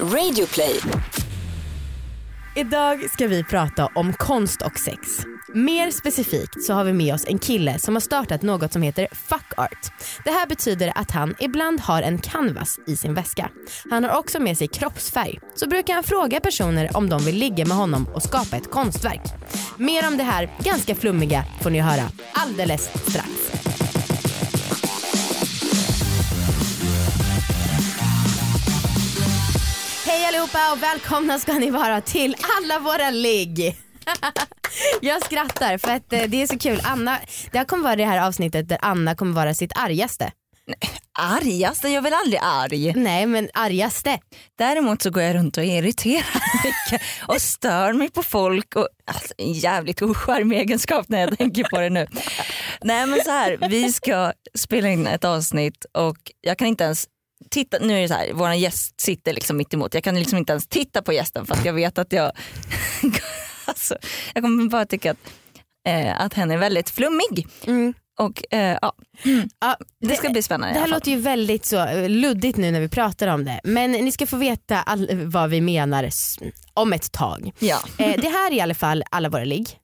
Radioplay. Idag ska vi prata om konst och sex. Mer specifikt så har vi med oss en kille som har startat något som heter fuck art. Det här betyder att han ibland har en canvas i sin väska. Han har också med sig kroppsfärg. Så brukar han fråga personer om de vill ligga med honom och skapa ett konstverk. Mer om det här ganska flummiga får ni höra alldeles strax. Allihopa och välkomna ska ni vara till alla våra ligg. Jag skrattar för att eh, det är så kul. Anna, det här kommer vara det här avsnittet där Anna kommer vara sitt argaste. Argaste? Jag är väl aldrig arg. Nej men argaste. Däremot så går jag runt och är irriterad mycket och stör mig på folk. Och, alltså, en jävligt ocharmig egenskap när jag tänker på det nu. Nej men så här, vi ska spela in ett avsnitt och jag kan inte ens titta, nu är det så här, vår gäst sitter liksom mitt emot. Jag kan liksom inte ens titta på gästen för att jag vet att jag, alltså, jag kommer bara tycka att, eh, att hen är väldigt flummig. Mm. Och eh, ja, Ja, det ska bli spännande Det här låter ju väldigt så eh, luddigt nu när vi pratar om det men ni ska få veta all, vad vi menar om ett tag. Ja. Eh, det här är i alla fall alla våra ligg.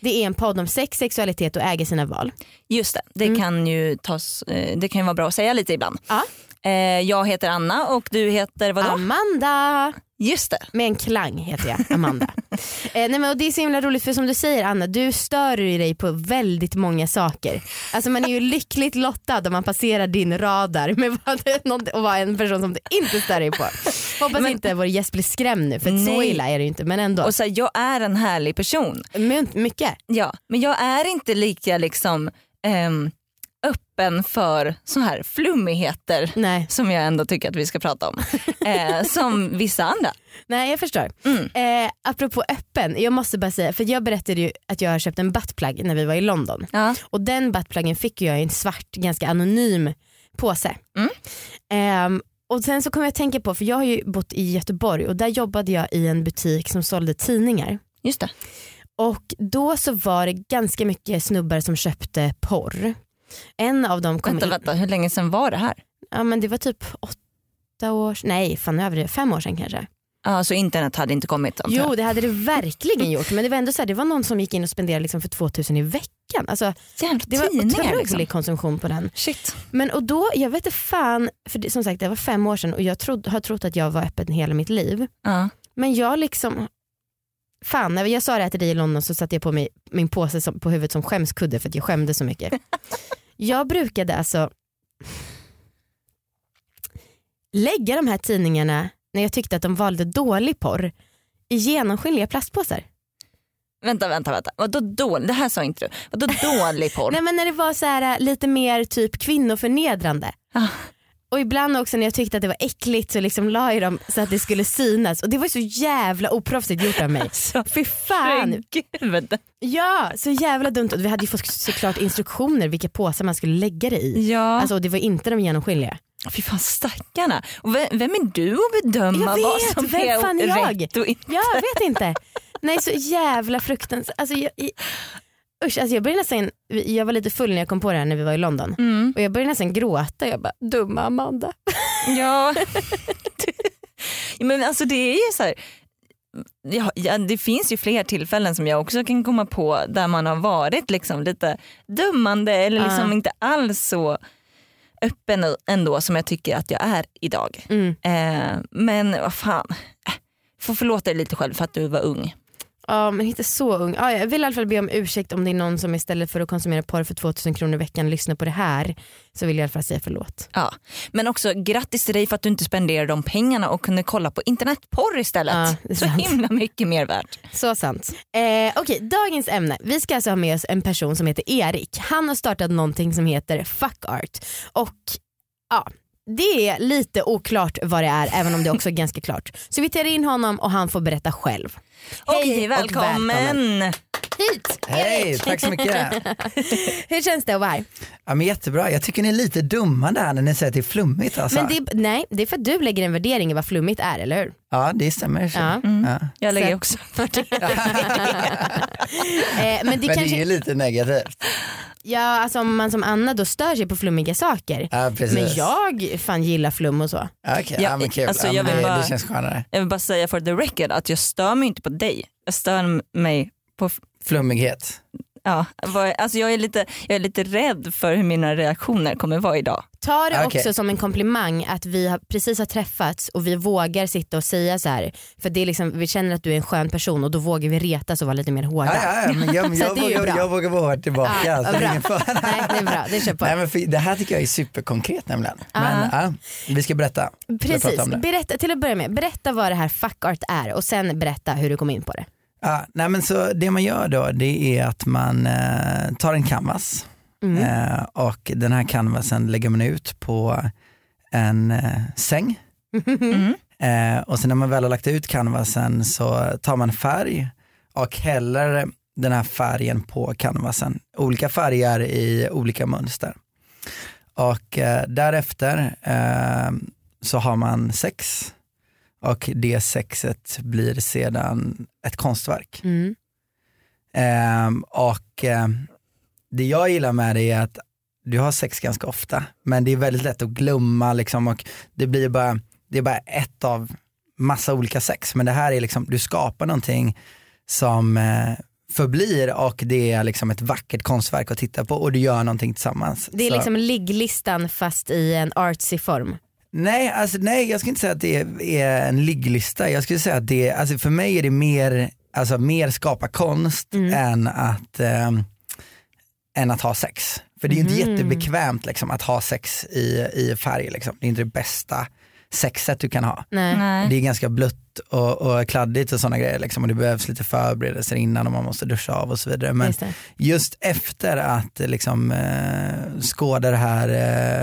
Det är en podd om sex, sexualitet och äga sina val. Just det, det, kan ju tas, eh, det kan ju vara bra att säga lite ibland. Ja. Eh, Jag heter Anna och du heter vadå? Amanda! Just det. Med en klang heter jag, Amanda. eh, nej men, och det är så himla roligt för som du säger Anna, du stör ju dig på väldigt många saker. Alltså man är ju lyckligt lottad om man passerar din radar med något- och vara en person som du inte stör dig på. Hoppas Men- inte vår gäst blir skrämd nu för så illa är det ju inte men ändå. Och så här, jag är en härlig person. Men, mycket. Ja, men jag är inte lika liksom ehm, öppen för så här flummigheter Nej. som jag ändå tycker att vi ska prata om. eh, som vissa andra. Nej jag förstår. Mm. Eh, apropå öppen, jag måste bara säga, för jag berättade ju att jag har köpt en buttplug när vi var i London. Ja. Och den buttpluggen fick jag i en svart ganska anonym påse. Mm. Ehm, och sen så kom jag att tänka på, för jag har ju bott i Göteborg och där jobbade jag i en butik som sålde tidningar. Just det. Och då så var det ganska mycket snubbar som köpte porr. En av dem kom Vänta, in, vänta, hur länge sedan var det här? ja men det var typ åtta år, nej fan över det, fem år sedan kanske. Ja, så internet hade inte kommit? antar Jo det hade det verkligen gjort men det var ändå så här, det var någon som gick in och spenderade liksom för 2000 i veckan. Alltså, Jävla det var otrolig liksom. konsumtion på den. Shit. Men och då, jag vet inte fan, för det, som sagt det var fem år sedan och jag trod, har trott att jag var öppen hela mitt liv. Ja. Men jag liksom, fan när jag sa det här till dig i London så satte jag på mig min påse som, på huvudet som skämskudde för att jag skämdes så mycket. jag brukade alltså lägga de här tidningarna när jag tyckte att de valde dålig porr i genomskinliga plastpåsar. Vänta, vänta, vänta. Vadå dålig? Det här sa inte du. Vadå dålig porr? Nej men när det var så här, äh, lite mer typ kvinnoförnedrande. Och ibland också när jag tyckte att det var äckligt så liksom la jag dem så att det skulle synas och det var så jävla oproffsigt gjort av mig. Så Fy fan. Gud. Ja, så jävla dumt. Och vi hade ju fått såklart instruktioner vilka påsar man skulle lägga det i. Ja, Alltså, och det var inte de genomskinliga. fy fan stackarna. Och vem, vem är du att bedöma Jag vad vet, som vem är fan är jag? rätt och inte? Jag vet inte. Nej så jävla fruktansvärt. Alltså, jag, i- usch, alltså jag började nästan, jag var lite full när jag kom på det här när vi var i London. Mm. Och jag började nästan gråta. Jag bara, dumma Amanda. Ja. Men alltså det är ju så här. Ja, ja, det finns ju fler tillfällen som jag också kan komma på där man har varit liksom lite dömande eller liksom Ja. inte alls så öppen ändå som jag tycker att jag är idag. Mm. Eh, men vad fan, äh, får förlåta dig lite själv för att du var ung. Ja men inte så ung. Ja, jag vill i alla fall be om ursäkt om det är någon som istället för att konsumera porr för 2000 kronor i veckan lyssnar på det här. Så vill jag i alla fall säga förlåt. Ja. Men också grattis till dig för att du inte spenderade de pengarna och kunde kolla på internetporr istället. Ja, så himla mycket mer värt. Så sant. Eh, Okej, dagens ämne. Vi ska alltså ha med oss en person som heter Erik. Han har startat någonting som heter Fuck Art. Och ja, det är lite oklart vad det är även om det också är ganska klart. Så vi tar in honom och han får berätta själv. Okej, och välkommen. Hit! Hej, tack så mycket. Hur känns det att vara här? Ja, men jättebra. Jag tycker ni är lite dumma där när ni säger att det är flummigt. Alltså. Men det, är- nej, det är för att du lägger en värdering i vad flummigt är, eller hur? Ja, det stämmer. Så. Ja. Ja. Jag lägger Så- också Eh, men det Men kanske... det är ju lite negativt. Ja alltså om man som Anna då stör sig på flummiga saker. Ja. Men jag fan gillar flum och så. Okej, Ja, ja, men kul. alltså, ja, jag vill bara- det känns skönare. Jag vill bara säga for the record att jag stör mig inte på dig. Jag stör mig på Flummighet. Ja, alltså jag, är lite, jag är lite rädd för hur mina reaktioner kommer vara idag. Ta det Okej. också som en komplimang att vi har, precis har träffats och vi vågar sitta och säga så här. För det är liksom, vi känner att du är en skön person och då vågar vi retas och vara lite mer hårda. Ja, ja, ja, men jag, vågar, bra. jag vågar vara hård tillbaka. Ja, alltså, vad det är bra. Nej det är bra, det kör på. Nej, men för, det här tycker jag är superkonkret nämligen. Men ja, vi ska berätta. Precis, berätta, till att börja med, berätta vad det här fuck art är och sen berätta hur du kom in på det. Ja, nej, men så det man gör då det är att man eh, tar en canvas Mm. eh, och den här canvasen lägger man ut på en eh, säng. Mm. Eh, och sen när man väl har lagt ut canvasen så tar man färg och häller den här färgen på canvasen. Olika färger i olika mönster. Och eh, därefter eh, så har man sex och det sexet blir sedan ett konstverk. Mm. Ehm, och eh, det jag gillar med det är att du har sex ganska ofta, men det är väldigt lätt att glömma liksom och det blir bara, det är bara ett av massa olika sex. Men det här är liksom, du skapar någonting som eh, förblir och det är liksom ett vackert konstverk att titta på och du gör någonting tillsammans. Det är Så- liksom ligglistan fast i en artsy form. Nej, alltså, nej, jag skulle inte säga att det är, en ligglista. Jag skulle säga att det alltså, för mig är det mer, alltså, mer skapa konst Mm. än, att, ehm, än att ha sex. För det är ju inte Mhm. jättebekvämt liksom, att ha sex i, i färg. Liksom. Det är inte det bästa sexet du kan ha. Nej. Det är ganska blött och, och kladdigt och sådana grejer. Liksom. Och det behövs lite förberedelser innan och man måste duscha av och så vidare. Men Just just efter att liksom, eh, skåda det här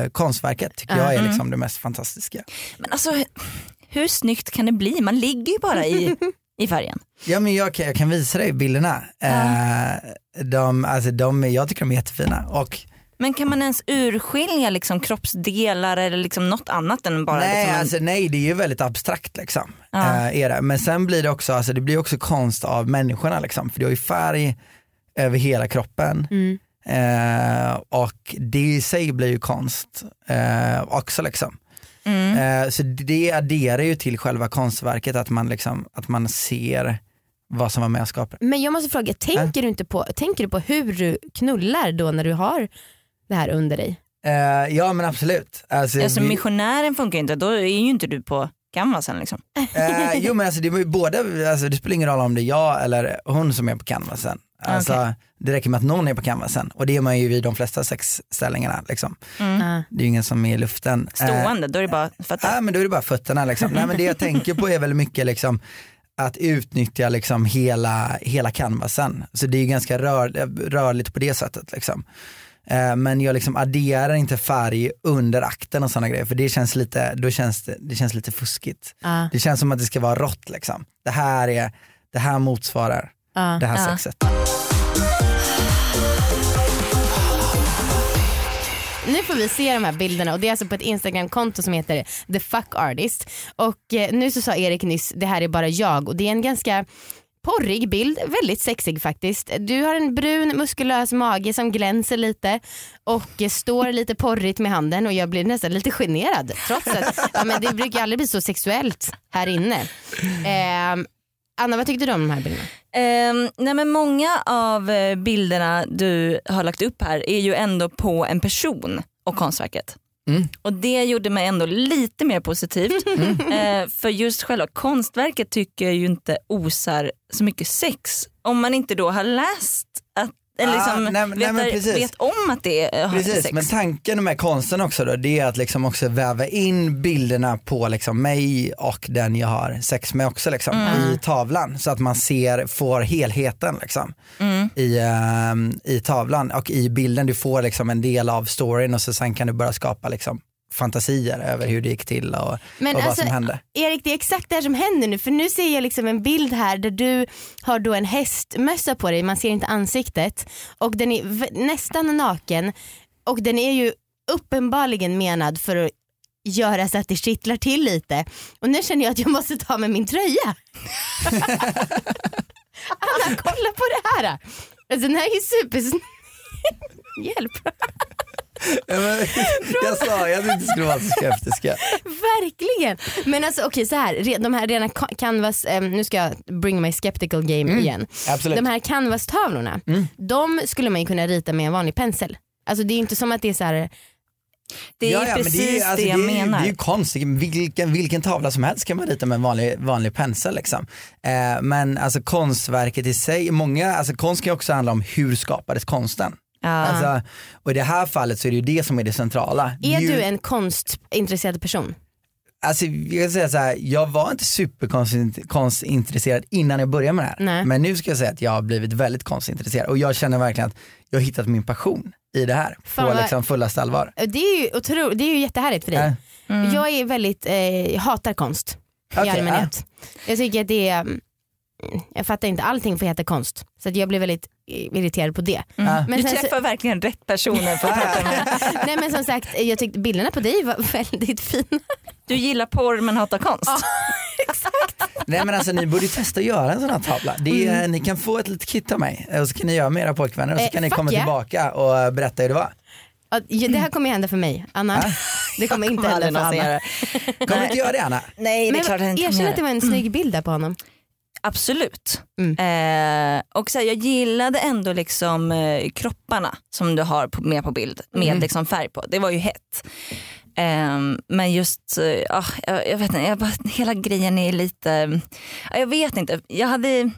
eh, konstverket tycker Ja. jag är Mm. liksom det mest fantastiska. Men alltså hur snyggt kan det bli? Man ligger ju bara i, i färgen. Ja men jag kan, jag kan visa dig bilderna. Eh, de, alltså, de, jag tycker de är jättefina. Och, Men kan man ens urskilja liksom kroppsdelar eller liksom något annat än bara nej, liksom en... alltså, nej det är ju väldigt abstrakt liksom. Ja. Eh, är det. Men sen blir det också, alltså, det blir också konst av människorna liksom. För du har ju färg över hela kroppen. Mm. Eh, och det i sig blir ju konst eh, också liksom. Mm. Eh, så det adderar ju till själva konstverket att man, liksom, att man ser vad som var med och skapade. Men jag måste fråga, tänker du, inte på, tänker du på hur du knullar då när du har det här under dig? Eh, ja men absolut. Alltså, Alltså vi- missionären funkar inte, då är ju inte du på canvasen liksom. Eh, jo men alltså det, var ju både, alltså det spelar ingen roll om det är jag eller hon som är på canvasen. Alltså, Okej. Det räcker med att någon är på canvasen och det är man ju vid de flesta sexställningarna. Liksom. Ah. Det är ju ingen som är i luften. Eh, Stående, då är det bara fötter. Nej men då är det bara fötterna liksom. Nej men det jag tänker på är väldigt mycket liksom att utnyttja liksom hela, hela canvasen. Så det är ju ganska rör, rörligt på det sättet liksom. Eh, Men jag liksom adderar inte färg under akten och sådana grejer för det känns lite, då känns det, det känns lite fuskigt. Ah. Det känns som att det ska vara rått liksom. Det här, är, det här motsvarar Ah. det här Ja. sexet. Nu får vi se de här bilderna och det är alltså på ett Instagramkonto som heter The Fuck Artist. Och eh, nu så sa Erik nyss, det här är bara jag och det är en ganska porrig bild, väldigt sexig faktiskt. Du har en brun muskulös mage som glänser lite och står lite porrigt med handen och jag blir nästan lite generad trots att ja, men det brukar aldrig bli så sexuellt här inne. Eh, Anna vad tyckte du om de här bilderna? Ehm, nej men många av eh, bilderna du har lagt upp här är ju ändå på en person och konstverket. Mm. Och det gjorde mig ändå lite mer positivt. Eh, för just själva konstverket tycker jag ju inte osar så mycket sex. Om man inte då har läst eller Ah, liksom nej, men- nej, vet, men precis. vet om att det är Precis, sex. men tanken med konsten också då, det är att liksom också väva in bilderna på liksom mig och den jag har sex med också liksom, i tavlan. Så att man ser, får helheten liksom, Mm. i, ehm, i tavlan och i bilden. Du får liksom en del av storyn och så sen kan du börja skapa liksom, fantasier över hur det gick till och, Men och vad alltså, som hände. Erik det är exakt det här som händer nu för nu ser jag liksom en bild här där du har då en hästmössa på dig, man ser inte ansiktet och den är nästan naken och den är ju uppenbarligen menad för att göra så att det kittlar till lite och nu känner jag att jag måste ta med min tröja. Anna kolla på det här. Alltså den här är ju supersnygg. Hjälp. Jag sa ju att du inte skulle vara så skeptiska. Verkligen. Men alltså okej så här, de här rena ca- canvas, eh, nu ska jag bring my skeptical game igen. Absolut. De här canvas-tavlorna, de skulle man ju kunna rita med en vanlig pensel. Alltså det är inte som att det är så här, Det är Ja, ja, precis det, det, är, alltså, jag det, är, menar. det är ju konstigt, vilken, vilken tavla som helst kan man rita med en vanlig, vanlig pensel. Liksom. Eh, men alltså konstverket i sig, många, alltså konst kan ju också handla om hur skapades konsten. Ja. Alltså, och i det här fallet så är det ju det som är det centrala. är Ju- du en konstintresserad person? Alltså, jag, kan säga så här, jag var inte superkonsintresserad innan jag började med det här. Nej. Men nu ska jag säga att jag har blivit väldigt konstintresserad och jag känner verkligen att jag har hittat min passion i det här Fan på vad- liksom fullaste allvar. Det är ju, otro, det är ju jättehärligt för dig. Ja. Jag är väldigt, eh, hatar konst i Okej, allmänhet. Jag tycker att det är, mm, jag fattar inte allting får heta konst. Så att jag blir väldigt irriterad på det. Ja. Men du sen så- träffar verkligen rätt personer för att prata med. Nej men som sagt, jag tyckte bilderna på dig var väldigt fina. Du gillar porr men hatar konst. Nej men alltså ni borde ju testa att göra en sån här tavla. Det är, Ni kan få ett litet kit av mig och så kan ni göra med era pojkvänner och så Eh, kan ni komma yeah. tillbaka och berätta hur det var. Ja, Det här kommer ju hända för mig, Anna. Det kommer inte hända för Anna. Kommer du inte göra det Anna? Nej det är Men klart jag inte kommer erkänn att det var en snygg bild där på honom. Absolut. Mm. Eh, och så här, jag gillade ändå liksom eh, kropparna som du har på, med på bild med Mm. liksom färg på. Det var ju hett. Eh, men just, eh, ah, jag, jag vet inte, jag bara, hela grejen är lite, jag vet inte. Jag hade,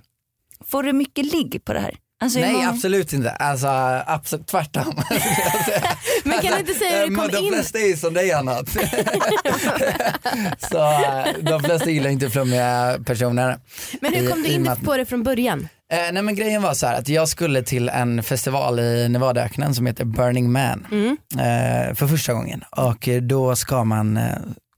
får du mycket ligg på det här? Alltså, Nej många- absolut inte, alltså absolut tvärtom. Men kan du inte säga hur det kom de in? flesta är som dig annat. så de flesta gillar inte flummiga personer. Men hur kom du I- och in på det från början? Eh, nej men grejen var så här att jag skulle till en festival i Nevadaöknen som heter Burning Man Mm. eh, för första gången och då ska man eh,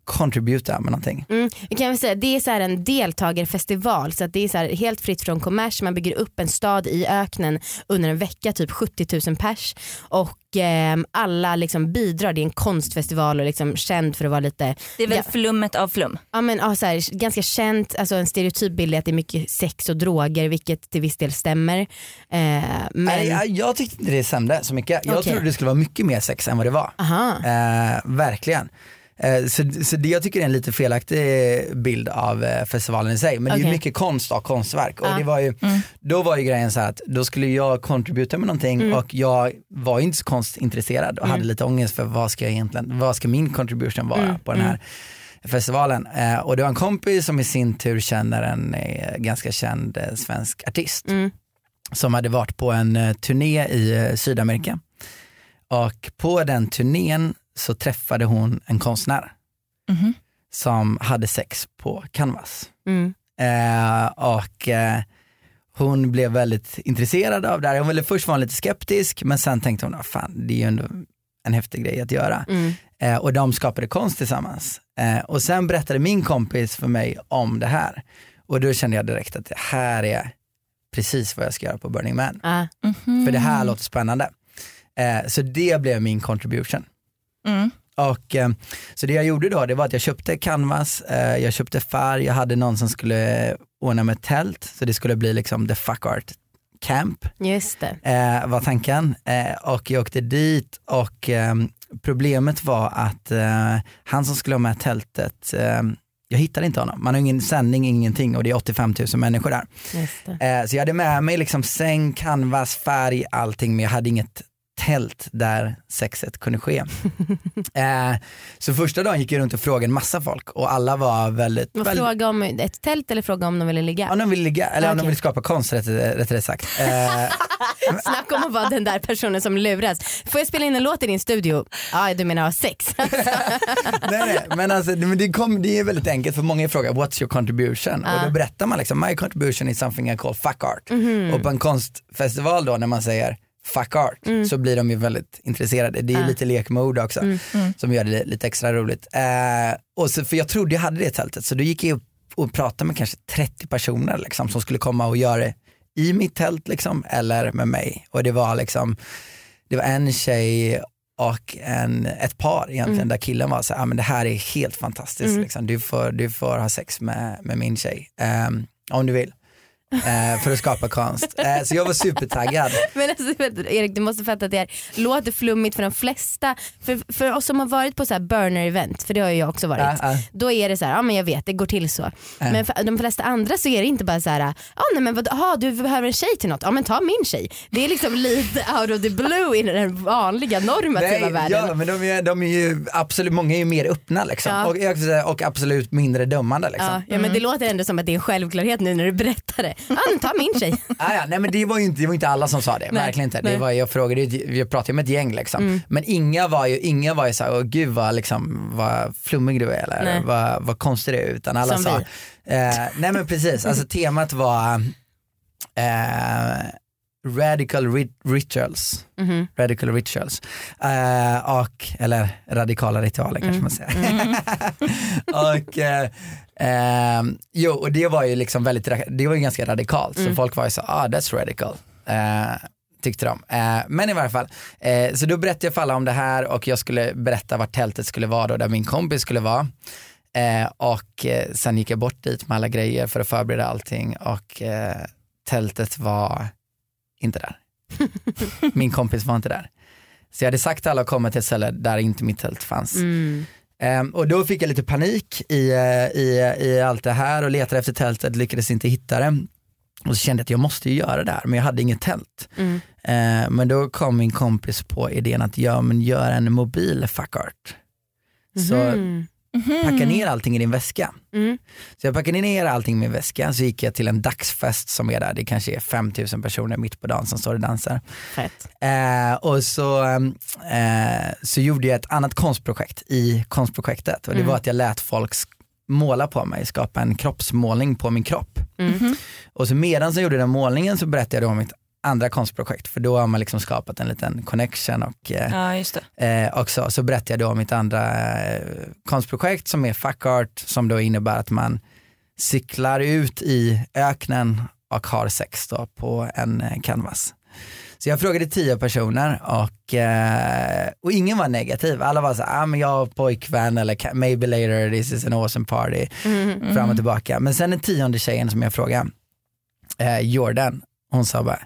contributa med någonting. Mm. Kan väl säga, det är så här en deltagarfestival så att det är så här helt fritt från kommers. Man bygger upp en stad i öknen under en vecka, typ 70 000 pers. Och ehm, alla liksom bidrar, det är en konstfestival och liksom känd för att vara lite, Det är väl Ja. flummet av flum. ja, men, ja, så här, ganska känt, alltså en stereotyp bild är att det är mycket sex och droger vilket till viss del stämmer. Eh, men, Nej, jag, jag tyckte inte det stämde så mycket. Jag Okej. trodde det skulle vara mycket mer sex än vad det var. aha. Eh, verkligen. Eh, så, så det jag tycker är en lite felaktig bild av eh, festivalen i sig. Men det är mycket konst och konstverk. Och Ja. det var ju, Mm. Då var ju grejen så här att då skulle jag contributa med någonting Mm. och jag var ju inte så konstintresserad och hade lite ångest för vad ska jag egentligen, vad ska min contribution vara Mm, på den här festivalen. Eh, och det var en kompis som i sin tur känner en ganska känd svensk artist Mm. som hade varit på en turné i Sydamerika. Och på den turnén så träffade hon en konstnär Mhm. som hade sex på canvas. Mm. Eh, och eh, hon blev väldigt intresserad av det här. Hon ville först vara lite skeptisk men sen tänkte hon, ah, fan det är ju ändå en häftig grej att göra. Mm. Eh, och de skapade konst tillsammans. Eh, och sen berättade min kompis för mig om det här. Och då kände jag direkt att det här är precis vad jag ska göra på Burning Man. Ah. Mhm. För det här låter spännande. Eh, så det blev min contribution. Mm. Och, eh, så det jag gjorde då det var att jag köpte canvas, eh, jag köpte färg, jag hade någon som skulle ordna med tält så det skulle bli liksom the fuck art camp Just det. eh, var tanken. Och jag åkte dit och problemet var att han som skulle ha med tältet, jag hittade inte honom. Man har ingen sändning, ingenting och det är 85 000 människor där. Eh, så jag hade med mig liksom säng, canvas, färg, allting men jag hade inget tält där sexet kunde ske. eh, så första dagen gick jag runt och frågade en massa folk och alla var väldigt, Vad väldigt Fråga om ett tält eller fråga om de ville ligga? om de vill ligga, eller om de Okej. vill skapa konst rättare rättare sagt. Eh, Snacka om att vara den där personen som luras. Får jag spela in en låt i din studio? Ja du menar ha sex? nej, nej, men alltså, det, men det, kom, det är väldigt enkelt för många frågar what's your contribution? Och då berättar man liksom my contribution is something I call fuck art. Mhm. Och på en konstfestival då när man säger fuck art Mm. så blir de ju väldigt intresserade. Det är ju lite lek med ord också Mm. som gör det li- lite extra roligt. Eh, och så, för jag trodde jag hade det tältet så då gick jag upp och pratade med kanske 30 personer liksom, som skulle komma och göra det i mitt tält liksom, eller med mig. Och det var liksom, det var en tjej och en, ett par egentligen där killen var så här, ah, men det här är helt fantastiskt, liksom. du, får, du får ha sex med, med min tjej ehm, om du vill. Eh, för att skapa konst. Eh, så jag var supertaggad. Men alltså, Erik du måste fatta att det här låter flummigt för de flesta. För, för oss som har varit på så här burner event, för det har ju jag också varit. Ja, ja. Då är det så här, ja men jag vet det går till så. Men för de flesta andra så är det inte bara så här, ja nej men vad, aha, du behöver en tjej till något, ja men ta min tjej. Det är liksom lite out of the blue i den vanliga normativa världen. ja, men de är, de är ju absolut, många är ju mer öppna liksom. Ja. Och, och absolut mindre dömande. Liksom. Ja, ja men det låter ändå som att det är en självklarhet nu när du berättar det. Ja men ta min tjej. Ah, ja, nej men det var ju inte, det var inte alla som sa det, Nej, verkligen inte. nej. Det var, jag frågade, jag pratade med ett gäng liksom. Men inga var ju, inga var ju såhär, åh gud vad, liksom, vad flummig du är eller Nej. vad, vad konstig du är. Utan alla Som sa, eh, nej men precis, alltså temat var eh, radical ri- rituals. Mhm. Radical rituals. Eh, och, eller radikala ritualer kanske man säger. och, eh, ehm, jo, och det var ju liksom väldigt, det var ju ganska radikalt. Så folk var ju så, ah that's radical. Eh, tyckte de. Eh, men i varje fall, eh, så då berättade jag för alla om det här och jag skulle berätta var tältet skulle vara då, där min kompis skulle vara. Eh, och sen gick jag bort dit med alla grejer för att förbereda allting och tältet var inte där. Min kompis var inte där. Så jag hade sagt till alla att komma till ett ställe där inte mitt tält fanns. Mm. Ehm, och då fick jag lite panik i, eh, i, i allt det här och letade efter tältet, lyckades inte hitta det. Och så kände jag att jag måste ju göra det här, men jag hade inget tält. Mm. Ehm, men då kom min kompis på idén att ja, men göra en mobil fuck art. Så Mhm. packa ner allting i din väska. Mm. Så jag packade ner allting i min väska, så gick jag till en dagsfest som är där, det kanske är 5000 personer mitt på dagen som står och dansar. Eh, och så, eh, så gjorde jag ett annat konstprojekt i konstprojektet och det var att jag lät folk måla på mig, skapa en kroppsmålning på min kropp. Mm. Och så medan jag gjorde den målningen så berättade jag om mitt andra konstprojekt för då har man liksom skapat en liten connection och eh, Ja. Eh, och så, så berättade jag då om mitt andra eh, konstprojekt som är fuck art som då innebär att man cyklar ut i öknen och har sex då på en eh, canvas. Så jag frågade tio personer och, eh, och ingen var negativ. Alla var så här, ah, men jag har pojkvän eller maybe later, this is an awesome party. Mm. Fram och tillbaka. Men sen den tionde tjejen som jag frågade, eh, Jordan, hon sa bara,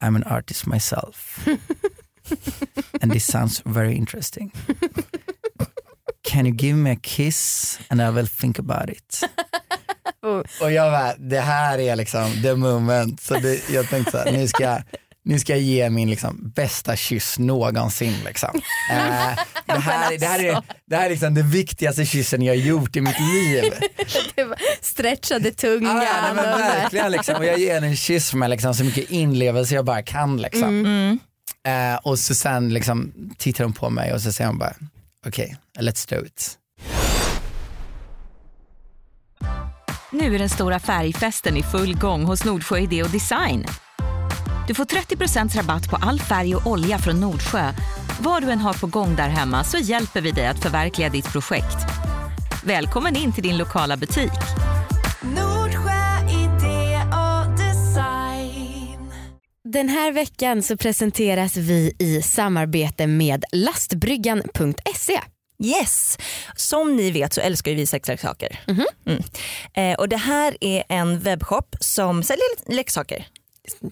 I'm an artist myself. and this sounds very interesting. Can you give me a kiss and I will think about it. Och jag bara, det här är liksom the moment. Så det, jag tänkte så här, nu ska jag, nu ska jag ge min liksom bästa kyss någonsin. Liksom. Eh, det, här, det, här är, det här är liksom den viktigaste kyssen jag har gjort i mitt liv. Det var Stretchade tungan. Ah, ja, nej, men verkligen liksom. Och jag ger henne en kyss med liksom så mycket inlevelse jag bara kan. Liksom. Mm. Eh, och så sen liksom, tittar hon på mig och så säger hon bara, okej, let's do it. Nu är den stora färgfesten i full gång hos Nordsjö Idé och Design. Du får 30% rabatt på all färg och olja från Nordsjö. Vad du än har på gång där hemma så hjälper vi dig att förverkliga ditt projekt. Välkommen in till din lokala butik. Nordsjö idé och design. Den här veckan så presenteras vi i samarbete med lastbryggan.se. Yes, som ni vet så älskar ju vi sexleksaker. Mhm. Mm. Eh, och det här är en webbshop som säljer leksaker.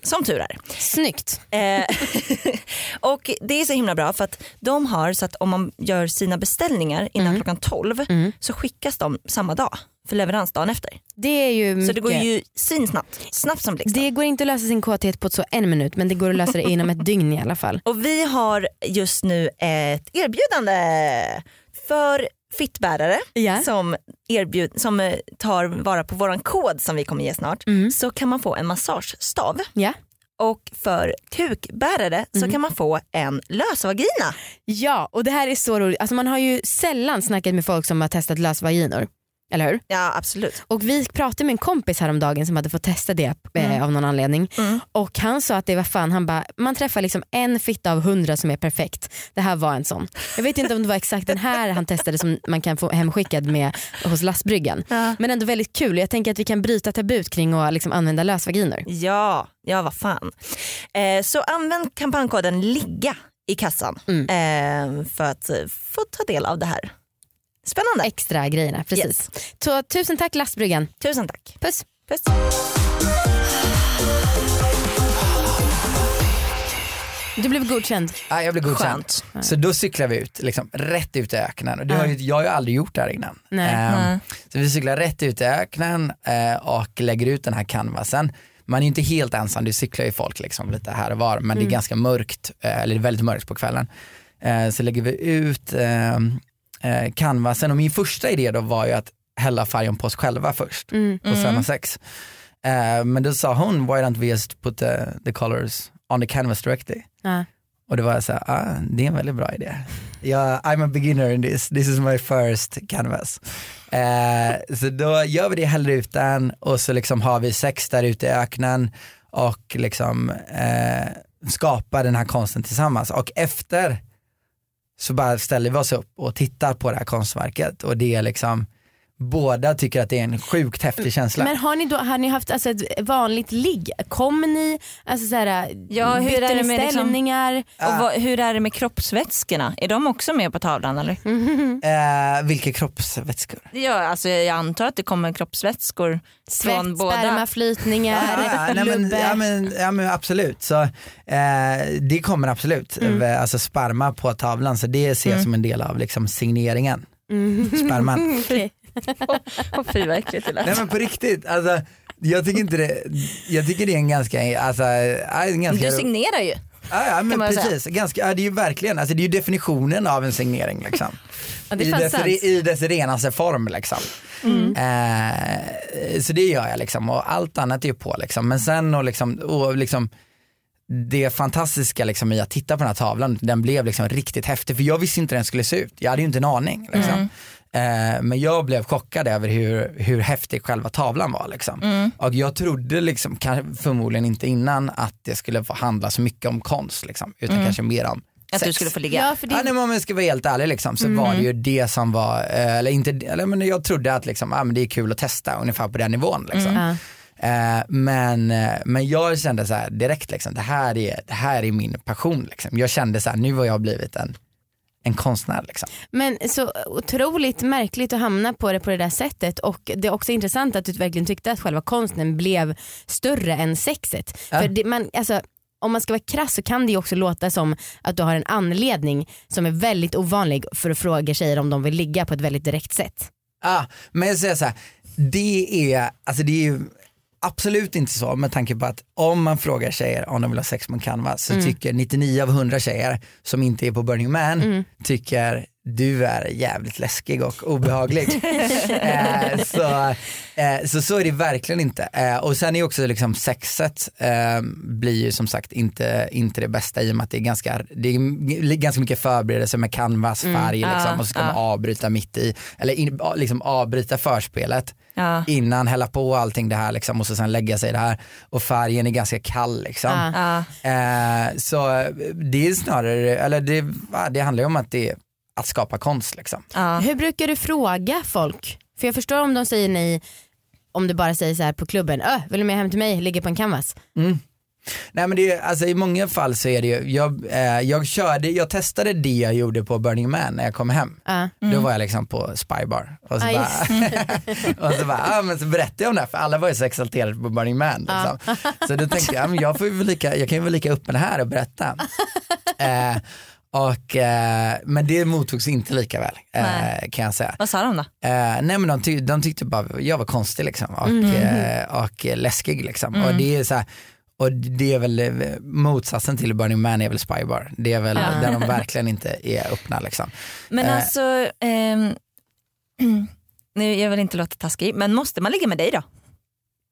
Som tur är. Snyggt. Eh, och det är så himla bra för att de har så att om man gör sina beställningar innan Mm. klockan 12 så skickas de samma dag för leverans dagen efter. Det är ju Så det går ju svinsnabbt, snabbt som blixten. Det går inte att lösa sin kåthet på så en minut men det går att lösa det inom ett dygn i alla fall. Och vi har just nu ett erbjudande för fittbärare Ja. som, erbjud, som eh, tar vara på våran kod som vi kommer ge snart Mm. så kan man få en massagestav Ja. och för kukbärare så kan man få en lösvagina. ja och det här är så roligt. Alltså man har ju sällan snackat med folk som har testat lösvaginor. Eller hur? Ja absolut. Och vi pratade med en kompis häromdagen som hade fått testa det eh, av någon anledning. Mm. Och han sa att det var fan, han bara, man träffar liksom en fitta av hundra som är perfekt. Det här var en sån. Jag vet inte om det var exakt den här han testade som man kan få hemskickad med hos lastbryggan. Ja. Men ändå väldigt kul. Jag tänker att vi kan bryta tabut kring att liksom använda lösvaginor. Ja, ja vad fan. Eh, så använd kampankoden LIGGA i kassan Mm. eh, för att få ta del av det här. Spännande. extra grejerna. Precis. Yes. Så, tusen tack lastbryggan. Tusen tack. Puss. Puss. Du blev godkänd. Ja, jag blev godkänd. Så då cyklar vi ut, liksom, rätt ut i öknen. Och det har, ju- jag har ju aldrig gjort det här innan. Nej. Ehm, Nej. Så vi cyklar rätt ut i öknen eh, och lägger ut den här canvasen. Man är ju inte helt ensam, det cyklar ju folk liksom lite här och var men det är mm. ganska mörkt, eh, eller det är väldigt mörkt på kvällen. Eh, Så lägger vi ut eh, eh, canvasen och min första idé då var ju att hälla färgen på oss själva först Mm. på Svenna 6. Eh, men då sa hon, why don't we just put the, the colors on the canvas directly? Ja. Och då var jag såhär, ah, det är en väldigt bra idé. Jag, I'm a beginner in this, this is my first canvas. Eh, så då gör vi det, häller ut den och så liksom har vi sex där ute i öknen och liksom eh, skapar den här konsten tillsammans. Och efter så bara ställer vi oss upp och tittar på det här konstverket. Och det är liksom, båda tycker att det är en sjukt häftig känsla. Men har ni då har ni haft alltså, ett vanligt ligg? Kommer ni, alltså, så här, Ja, hur är det med liksom- ställningar? Och vad, hur är det med kroppsvätskorna? Är de också med på tavlan eller? Eh, vilka kroppsvätskor? Ja, alltså jag antar att det kommer kroppsvätskor från Svett, båda. sperma, flytningar, Ja, nej, men, lubbe. ja, men, ja men absolut, så, eh, det kommer absolut, Mm. alltså sperma på tavlan så det ser jag som en del av liksom, signeringen. Mm. Sperman. Okej. Åh, fy vad äckligt det lät. Nej men på riktigt, alltså, jag tycker inte det, jag tycker det är en ganska, alltså, en ganska Du signerar ju. Ja, ja men säga. precis, ganska, ja, det är ju verkligen, alltså, det är ju definitionen av en signering liksom. Ja, I, dess. I dess renaste form liksom. Eh, så det gör jag liksom och allt annat är ju på liksom. Men sen och liksom, och liksom det fantastiska liksom i att titta på den här tavlan, den blev liksom riktigt häftig för jag visste inte hur den skulle se ut. Jag hade ju inte en aning. Liksom. Eh, men jag blev chockad över hur, hur häftig själva tavlan var. Liksom. Och jag trodde liksom, förmodligen inte innan att det skulle få handla så mycket om konst liksom, utan kanske mer om Att sex. du skulle få ligga. Ja, för det, Ja, nej, men om jag ska vara helt ärlig liksom, så var det ju det som var, eh, eller inte, eller men jag trodde att liksom, ah, men det är kul att testa ungefär på den nivån. Liksom. Eh, men, men jag kände så här direkt, liksom, det, här är, det här är min passion. Liksom. Jag kände så här, nu har jag blivit en, en konstnär. Liksom. Men så otroligt märkligt att hamna på det på det där sättet och det är också intressant att du verkligen tyckte att själva konsten blev större än sexet. Ja. För det, man, alltså, om man ska vara krass så kan det ju också låta som att du har en anledning som är väldigt ovanlig för att fråga tjejer om de vill ligga på ett väldigt direkt sätt. Ah, men jag säger så här, det är, alltså det är absolut inte så med tanke på att om man frågar tjejer om de vill ha sex med canvas så tycker 99 av 100 tjejer som inte är på Burning Man tycker du är jävligt läskig och obehaglig. eh, så, eh, så så är det verkligen inte. Eh, och sen är också liksom sexet eh, blir ju som sagt inte, inte det bästa i och med att det är ganska, det är ganska mycket förberedelse med canvas, färg liksom, Ja, och så ska man ja. avbryta mitt i, eller in, liksom avbryta förspelet Ja. innan hälla på allting det här liksom, och så sen lägga sig det här och färgen är ganska kall liksom. Ja. Eh, så det är snarare, eller det, det handlar ju om att det är att skapa konst liksom. Ja. Hur brukar du fråga folk? För jag förstår om de säger nej om du bara säger så här på klubben, Öh, vill du med hem till mig, ligga på en canvas? Nej men det, är- alltså, i många fall så är det ju, jag, eh, jag körde, jag testade det jag gjorde på Burning Man när jag kom hem. Ja. Då var jag liksom på Spybar och så, bara, och så, bara, ah, men så berättade jag om det här för alla var ju så exalterade på Burning Man. Liksom. Så då tänkte jag, ah, men jag, får lika, jag kan ju vara lika öppen här och berätta. eh, och, eh, men det mottogs inte lika väl eh, kan jag säga. Vad sa de då? Eh, nej men de, ty- de tyckte bara jag var konstig liksom och, Mm. eh, och läskig liksom. Och det är så här, och det är väl eh, motsatsen till Burning Man är väl Spybar. Det är väl Ja. där de verkligen inte är öppna liksom. Men Eh. alltså, ehm, nu, jag vill inte låta taskig, men måste man ligga med dig då?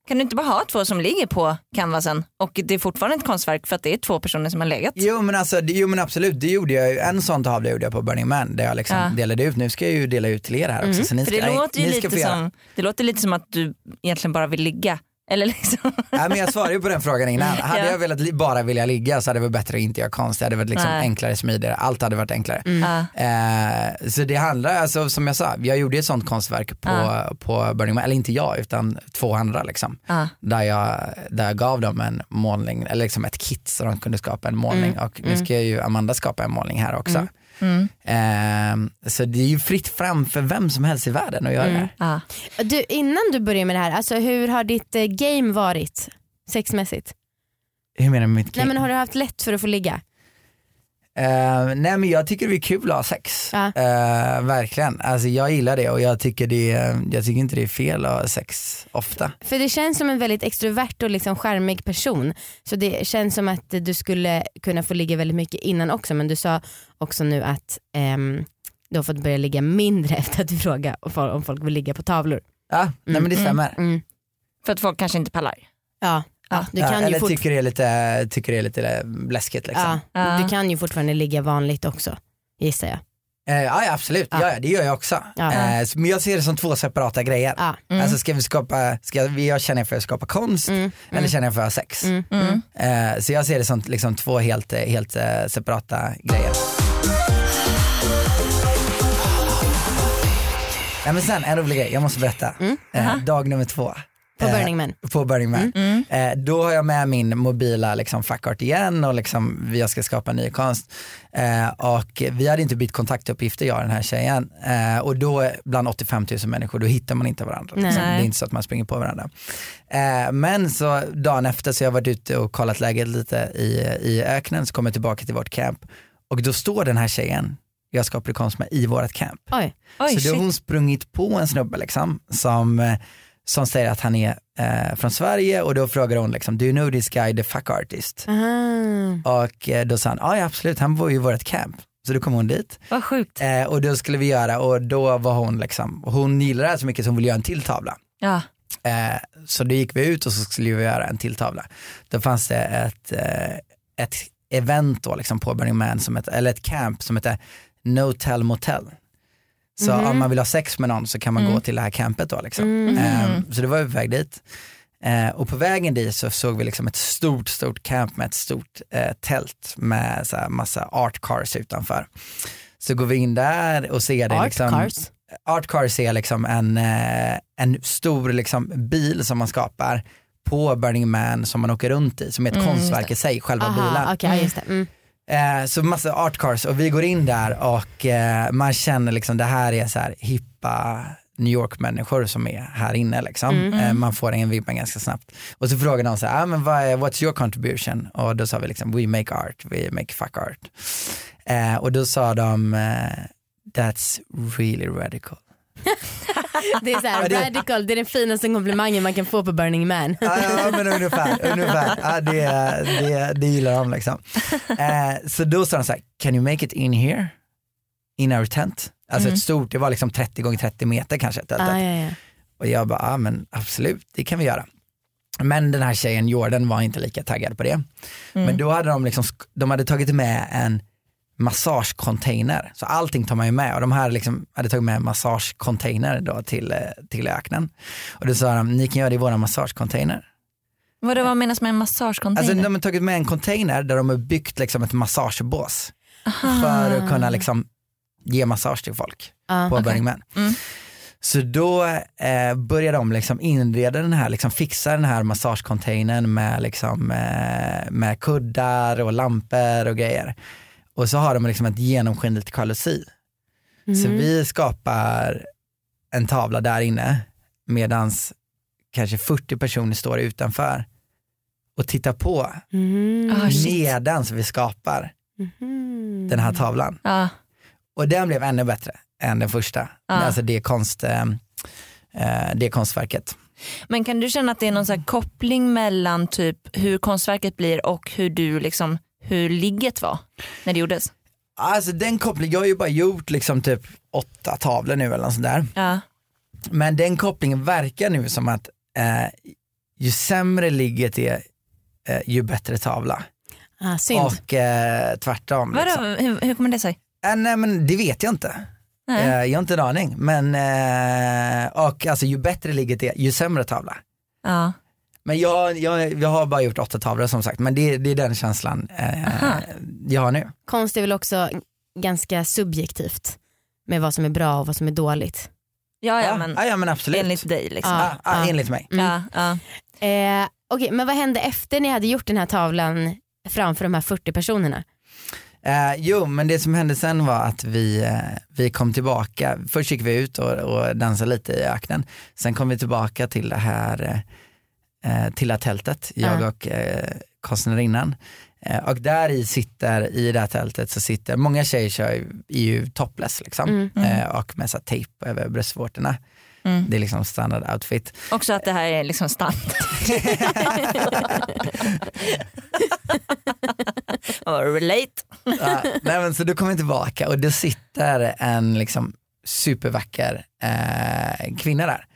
Kan du inte bara ha två som ligger på canvasen och det är fortfarande ett konstverk för att det är två personer som har legat? Jo men, alltså, det, jo men absolut, det gjorde jag ju. En sån tavla gjorde jag på Burning Man där jag liksom Ja. delade ut. Nu ska jag ju dela ut till er här också. Så ni För ska, det låter ju lite som, det låter lite som att du egentligen bara vill ligga. Eller liksom. Nej, men jag svarade ju på den frågan innan. Hade Ja. jag velat bara vilja ligga så hade det varit bättre att inte göra konst. Det hade varit liksom Nej. enklare, smidigare. Allt hade varit enklare. Ja. Eh, så det handlar, alltså, som jag sa, jag gjorde ett sånt konstverk på, Ja. på Burning Man, eller inte jag utan två andra liksom. Ja. Där, jag, där jag gav dem en målning, eller liksom ett kit så de kunde skapa en målning Mm. och nu ska ju Amanda skapa en målning här också. Eh, så det är ju fritt fram för vem som helst i världen att göra det här. Ja. Du, innan du började med det här, alltså, hur har ditt eh, game varit sexmässigt? Hur menar du med mitt Nej, game? men har du haft lätt för att få ligga? Eh, nej men jag tycker det är kul att ha sex. Ja. Eh, verkligen. Alltså jag gillar det och jag tycker, det, är- jag tycker inte det är fel att ha sex ofta. För det känns som en väldigt extrovert och liksom charmig person. Så det känns som att du skulle kunna få ligga väldigt mycket innan också men du sa också nu att ehm, du har fått börja ligga mindre efter att du frågade om folk- vill ligga på tavlor. Ja, nej men det stämmer. Mm. För att folk kanske inte pallar. Ja. Ja, du Ja, kan ju eller tycker det är lite, tycker det är lite läskigt liksom. ja, Ja. Du kan ju fortfarande ligga vanligt också gissar jag. Eh, ja, ja absolut, Ja. ja. Ja, det gör jag också. Ja. Eh, men jag ser det som två separata grejer. Ja. Alltså ska vi skapa, ska vi, jag känner för att skapa konst Mm. eller känner jag för att ha sex. Mm. Mm. Eh, så jag ser det som liksom två helt, eh, helt eh, separata grejer. Nej, men sen en rolig grej, jag måste berätta. Dag nummer två. På Eh, Burning Man. På Burning Man. Mm. Eh, då har jag med min mobila liksom, fuckart igen och liksom, jag ska skapa ny konst. Eh, och vi hade inte bytt kontaktuppgifter jag och den här tjejen. Eh, och då bland 85 000 människor då hittar man inte varandra. Liksom. Det är inte så att man springer på varandra. Eh, men så dagen efter så har jag varit ute och kollat läget lite i, i öknen så kommer jag tillbaka till vårt camp och då står den här tjejen jag skapade konst med i vårt camp. Oj. Oj, så då har hon sprungit på en snubbe liksom, som, eh, som säger att han är eh, från Sverige och då frågar hon liksom, do you know this guy, the fuck artist? Aha. Och eh, då sa han, "Ah, ja absolut, han bor ju i vårt camp. Så då kom hon dit Vad sjukt. eh, och då skulle vi göra och då var hon liksom, hon gillade det här så mycket så hon ville göra en till tavla. Ja. Eh, så då gick vi ut och så skulle vi göra en till tavla. Då fanns det ett, eh, ett event då liksom på Burning Man, som ett, eller ett camp som heter No Tell Motel. Så Mhm. om man vill ha sex med någon så kan man Mm. gå till det här campet då. Liksom. Mm. Eh, så det var vi på väg dit. Eh, och på vägen dit så såg vi liksom ett stort, stort camp med ett stort eh, tält med så här massa art cars utanför. Så går vi in där och ser det Art liksom, cars. Art Cars är liksom en, eh, en stor liksom bil som man skapar på Burning Man som man åker runt i, som är ett Mm, konstverk i sig, själva Aha, bilen. det. Mm. Eh, så massa art cars och vi går in där och eh, man känner liksom det här är så här hippa New York-människor som är här inne liksom. Mm. Eh, man får en vibben ganska snabbt. Och så frågar de så här, ah, men vad är, what's your contribution? Och då sa vi liksom, we make art, we make fuck art. Eh, och då sa de, eh, that's really radical. Det är så här, det- radical, det är den finaste komplimangen man kan få på Burning Man. Ja, ja men ungefär, ungefär. Ja, det, det, det gillar de liksom. Eh, så då sa de så här, can you make it in here? In our tent? Alltså Mm. ett stort, det var liksom 30 gånger 30 meter kanske tältet. Ah, ja, ja. Och jag bara, ja men absolut, det kan vi göra. Men den här tjejen, Jordan, var inte lika taggad på det. Men då hade de liksom, de hade tagit med en massagecontainer. Så allting tar man ju med och de här liksom hade tagit med massagecontainer då till, eh, till öknen. Och då sa de, ni kan göra det i våra massagecontainer. Vad, vad menas med en massagecontainer? Alltså de har tagit med en container där de har byggt liksom ett massagebås för att kunna liksom ge massage till folk Ja. på okej. Burning Man. Mm. Så då eh, började de liksom inreda den här, liksom fixa den här massagecontainern med, liksom, eh, med kuddar och lampor och grejer. Och så har de liksom ett genomskinligt jalusi. Så Mhm. vi skapar en tavla där inne medans kanske 40 personer står utanför och tittar på Mhm. Ah, shit. medans vi skapar Mhm. den här tavlan. Ja. Och den blev ännu bättre än den första. Ja. Alltså det, konst, eh, eh, det konstverket. Men kan du känna att det är någon så här koppling mellan typ hur konstverket blir och hur du liksom, hur ligget var när det gjordes? Alltså den kopplingen, jag har ju bara gjort liksom typ åtta tavlor nu eller något sånt där. Ja. Men den kopplingen verkar nu som att eh, ju sämre ligget är, eh, ju bättre tavla. Ah, synd. Och eh, tvärtom. Liksom. Vadå, hur, hur kommer det sig? Eh, nej men det vet jag inte. Nej. Eh, jag har inte en aning. Men, eh, och alltså ju bättre ligget är, ju sämre tavla. Ja. Men jag, jag, jag har bara gjort åtta tavlor som sagt, men det, det är den känslan eh, Aha. jag har nu. Konst är väl också ganska subjektivt med vad som är bra och vad som är dåligt. Ja, ja, men ja, ja men absolut. enligt dig liksom. Ja. Ah, ah, enligt mig. Mm. Ja, ja. Eh, Okej, men vad hände efter ni hade gjort den här tavlan framför de här 40 personerna? Eh, jo, men det som hände sen var att vi, eh, vi kom tillbaka. Först gick vi ut och, och dansade lite i öknen. Sen kom vi tillbaka till det här, eh, här tältet, jag Ja. och eh, konstnärinnan. Eh, och där i sitter, i det här tältet så sitter, många tjejer kör är ju topless liksom. Eh, och med så här tejp över bröstvårtorna. Mm. Det är liksom standard outfit. Också att det här är liksom standard. Relate. Ja, nej men så då kommer tillbaka och det sitter en liksom supervacker eh, kvinna där.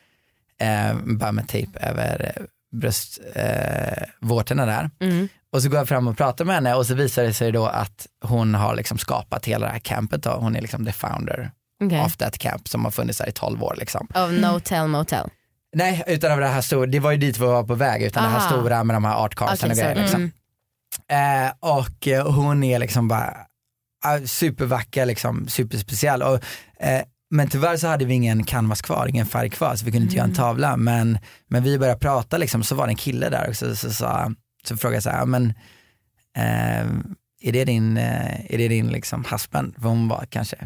Eh, bara med tejp över bröstvårtorna eh, där. Mm. Och så går jag fram och pratar med henne och så visar det sig då att hon har liksom skapat hela det här campet då. Hon är liksom the founder Okej. of that camp som har funnits här i 12 år liksom. Av No Tell Motel. Nej, utan av det här stora, det var ju dit vi var på väg, utan det här Aha. stora med de här art carsen Okej, och grejer. Liksom. Mm. Eh, och eh, hon är liksom bara eh, supervacker, liksom, superspeciell. Och, eh, men tyvärr så hade vi ingen canvas kvar, ingen färg kvar så vi kunde inte göra en tavla. Men, men vi började prata liksom, så var det en kille där och så, så, så, så frågade jag så här, "Ja, men eh, är det din, eh, är det din liksom husband? För hon var kanske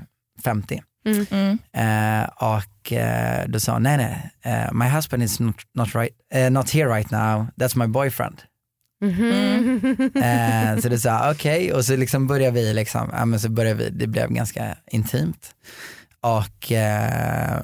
50. Mm. Eh, och eh, då sa hon, nej nej, eh, my husband is not, not, right, eh, not here right now, that's my boyfriend. Mhm. Eh, så det sa okej och så liksom började vi liksom, ja men så började vi, det blev ganska intimt. Och eh,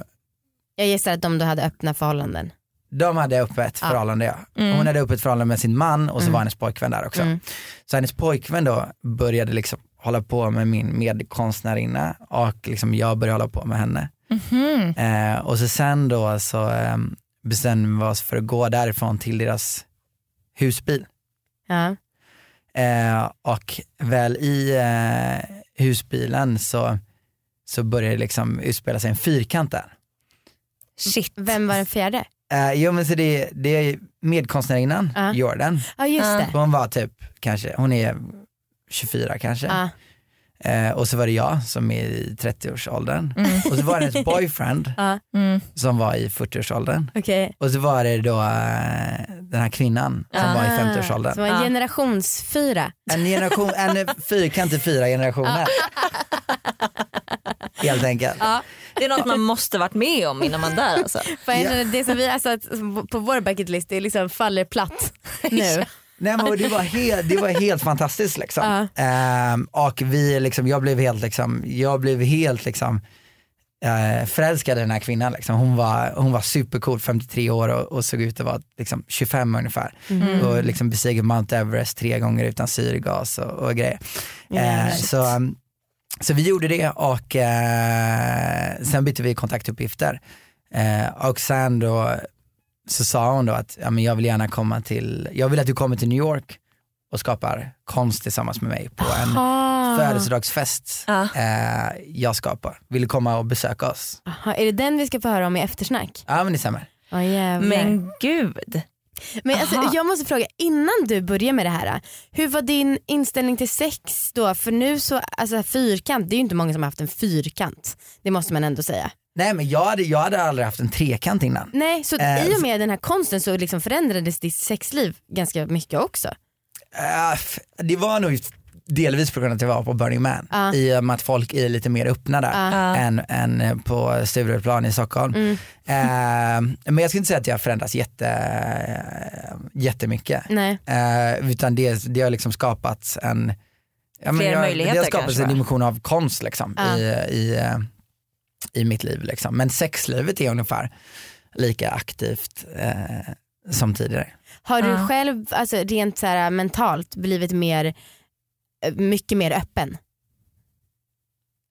Jag gissar att de då hade öppna förhållanden. de hade öppet Ja. förhållande ja. Mm. Hon hade öppet förhållande med sin man och så Mm. var hennes pojkvän där också. Mm. Så hennes pojkvän då började liksom hålla på med min medkonstnärinna och liksom jag började hålla på med henne. Mhm. Eh, och så sen då så eh, bestämde vi oss för att gå därifrån till deras husbil. Ja. Eh, och väl i eh, husbilen så, så började det liksom utspela sig en fyrkant där. Shit. Vem var den fjärde? Eh, jo men så det, det är medkonstnärinnan, Ja. Jordan. Ja just det. Hon var typ kanske, hon är 24 kanske. Eh, och så var det jag som är i 30-årsåldern. Mm. Och så var det hennes boyfriend. Mm. som var i 40-årsåldern. Okej. Och så var det då eh, den här kvinnan som var i Ah, 50-årsåldern. Så det var en Ja. generationsfyra. En generation, en fyrkant till fyra generationer. Helt enkelt. Ja. Det är något man måste varit med om innan man dör alltså. Ja. det som vi har satt på vår bucket list det liksom faller platt nu. Nej, men det, var helt, det var helt fantastiskt liksom. Ehm, och vi liksom, jag blev helt liksom, jag blev helt liksom eh, förälskad i den här kvinnan. Liksom. Hon, var, hon var supercool, 53 år och, och såg ut att vara liksom, 25 ungefär. Mm. Och liksom besegrade Mount Everest tre gånger utan syrgas och, och grejer. Eh, Jävligt. så, um, så vi gjorde det och eh, sen bytte vi kontaktuppgifter. Eh, och sen då så sa hon då att ja, men jag vill gärna komma till, jag vill att du kommer till New York och skapar konst tillsammans med mig på en Ah. födelsedagsfest Ja. eh, jag skapar. Vill du komma och besöka oss? Aha, är det den vi ska få höra om i eftersnack? Ja men det stämmer. Oh. Men gud. Men alltså, jag måste fråga, innan du började med det här, hur var din inställning till sex då? För nu så, alltså fyrkant, det är ju inte många som har haft en fyrkant. Det måste man ändå säga. Nej men jag hade, jag hade aldrig haft en trekant innan. Nej, så Eh, i och med den här konsten så liksom förändrades ditt sexliv ganska mycket också. Eh, f- det var nog delvis på grund av att jag var på Burning Man. Ja. I och med att folk är lite mer öppna där. Ja. än, än på Stureplan i Stockholm. Mm. Eh, men jag skulle inte säga att jag har förändrats jätte, jättemycket. Nej. Eh, utan det, det har liksom skapats en ja, Fler jag, möjligheter Det har skapats kanske, en dimension av konst liksom, i, i, i mitt liv. Liksom. Men sexlivet är ungefär lika aktivt eh, som tidigare. Har du själv alltså, rent så här, mentalt blivit mer, mycket mer öppen?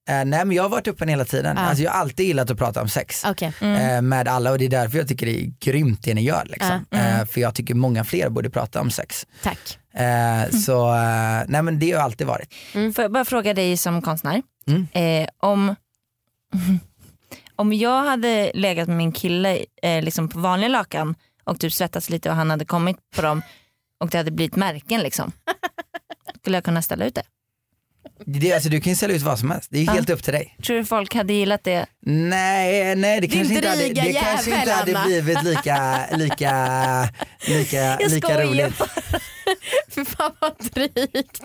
Eh, nej men jag har varit öppen hela tiden. Ja. Alltså, jag har alltid gillat att prata om sex. Mm. eh, med alla och det är därför jag tycker det är grymt det ni gör. Liksom. Mm. Eh, för jag tycker många fler borde prata om sex. Tack. Eh, Så nej men det har alltid varit. Får jag bara fråga dig som konstnär. Mm. Om, om jag hade legat med min kille liksom på vanliga lakan och typ svettats lite och han hade kommit på dem och det hade blivit märken liksom. Skulle jag kunna ställa ut det? Det, alltså, du kan ju ställa ut vad som helst, det är Ja. helt upp till dig. Tror du folk hade gillat det? Nej, nej det Din kanske inte hade, det kanske inte hade blivit lika, lika, lika, Jag lika roligt. För fan vad drygt.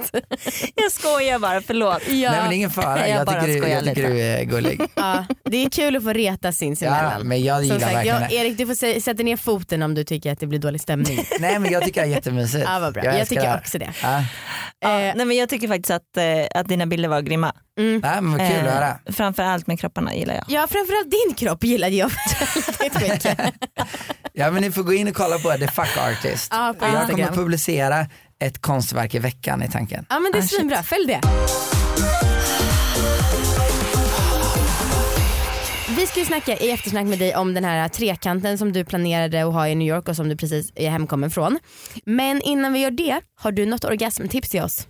Jag skojar bara, förlåt. Ja. Nej men det är ingen fara, Jag jag, bara tycker, du, jag tycker du är gullig. Ja, det är kul att få reta sinsemellan. Ja, men jag Som gillar sagt, verkligen jag. Erik du får sä- sätta ner foten om du tycker att det blir dålig stämning. Nej men jag tycker det är jättemysigt. Ja, vad bra. Jag det tycker också det. Ja. Ja, Eh, nej, men jag tycker faktiskt att, eh, att dina bilder var grymma. mm. Nej, men vad kul att Eh, höra. Framförallt med kropparna gillar jag. Ja framförallt din kropp gillade jag väldigt mycket. Ja men ni får gå in och kolla på The Fuck Artist. Ja, på jag kommer publicera ett konstverk i veckan i tanken. Ja men det är Ah, svinbra, följ det. Vi ska ju snacka i eftersnack med dig om den här trekanten som du planerade att ha i New York och som du precis är hemkommen från. Men innan vi gör det, har du något orgasmtips till oss?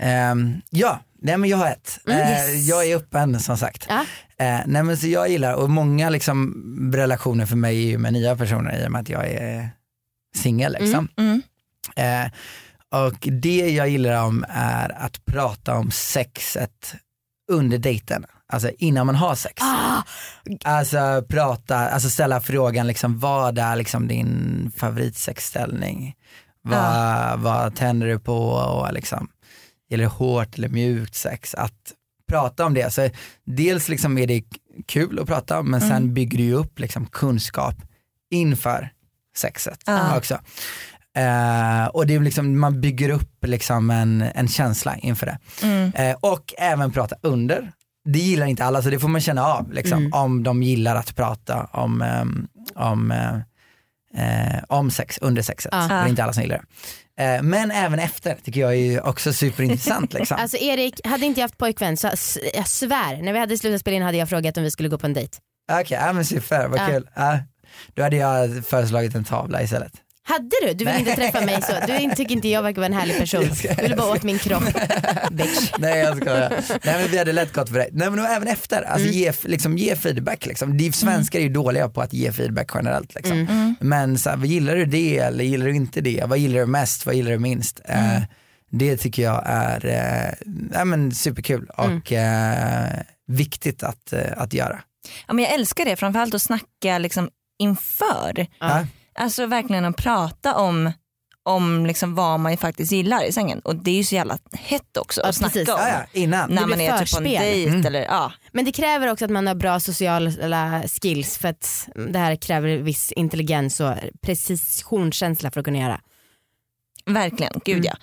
Ehm, ja, nej men jag har ett. Mm, Eh, yes. Jag är öppen som sagt. Ja. Eh, nej men så jag gillar, och många liksom relationer för mig är ju med nya personer i och med att jag är singel liksom. Mm. Eh, och det jag gillar om är att prata om sexet under dejten, alltså innan man har sex. Ah, Alltså prata, alltså ställa frågan liksom vad är liksom din favoritsexställning? Vad, vad tänder du på och liksom, gäller det hårt eller mjukt sex? Att prata om det, så dels liksom är det kul att prata om men sen bygger du ju upp liksom kunskap inför sexet Ja. också. Eh, och det är liksom, man bygger upp liksom en, en känsla inför det. Mm. Eh, och även prata under. Det gillar inte alla så det får man känna av liksom, Mm. om de gillar att prata om, ehm, om, eh, om sex under sexet. Det är inte alla som gillar det. Men även efter tycker jag är också superintressant. Liksom. Alltså Erik, hade inte jag haft pojkvän så jag svär, när vi hade slutat spela in hade jag frågat om vi skulle gå på en dejt. Okej, ja, men super, vad kul. Då hade jag föreslagit en tavla istället. Hade du? Du vill inte träffa mig så. Du tycker inte jag verkar vara en härlig person. Jag ska- Du vill bara åt min kropp. Bitch. Nej jag skojar. Nej men vi hade lätt gått för det. Nej men även efter, alltså Mm. ge, liksom, ge feedback. Liksom. De svenskar är ju dåliga på att ge feedback generellt. Liksom. Mm. Men så här, vad gillar du det eller gillar du inte det? Vad gillar du mest? Vad gillar du minst? Mm. Eh, det tycker jag är eh, ja, men superkul Mm. och eh, viktigt att, eh, att göra. Ja, men jag älskar det, framförallt att snacka liksom inför. Ja. Alltså verkligen att prata om, om liksom vad man faktiskt gillar i sängen. Och det är ju så jävla hett också Ja, att snacka precis. om. Ja, ja, innan. När man är typ på en dejt Mm. eller ja. Men det kräver också att man har bra sociala skills för att det här kräver viss intelligens och precisionskänsla för att kunna göra. Verkligen, gud Mm. ja.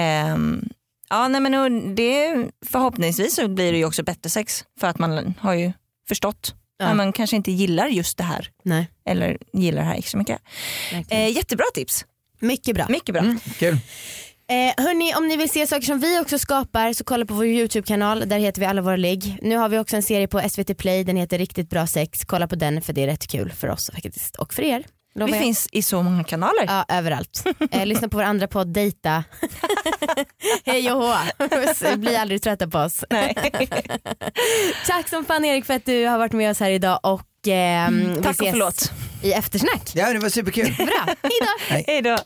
Ehm, ja nej, men det, förhoppningsvis så blir det ju också bättre sex för att man har ju förstått Ja. när man kanske inte gillar just det här Nej, eller gillar det här extra mycket. Eh, jättebra tips, Mycket bra. mycket bra. Mm, kul. Eh, hörni, om ni vill se saker som vi också skapar så kolla på vår YouTube-kanal. Där heter vi alla våra ligg. Nu har vi också en serie på SVT Play. Den heter Riktigt bra sex. Kolla på den för det är rätt kul för oss faktiskt. Och för er. Lovar Vi jag. finns i så många kanaler. Ja, överallt. Eh, lyssna på vår andra podd Dejta. Hej och hå. Bli aldrig trötta på oss. Nej. Tack som fan Erik för att du har varit med oss här idag och ehm, vi Tack och ses förlåt. i eftersnack. Ja det var superkul. Bra, hejdå. Hej då.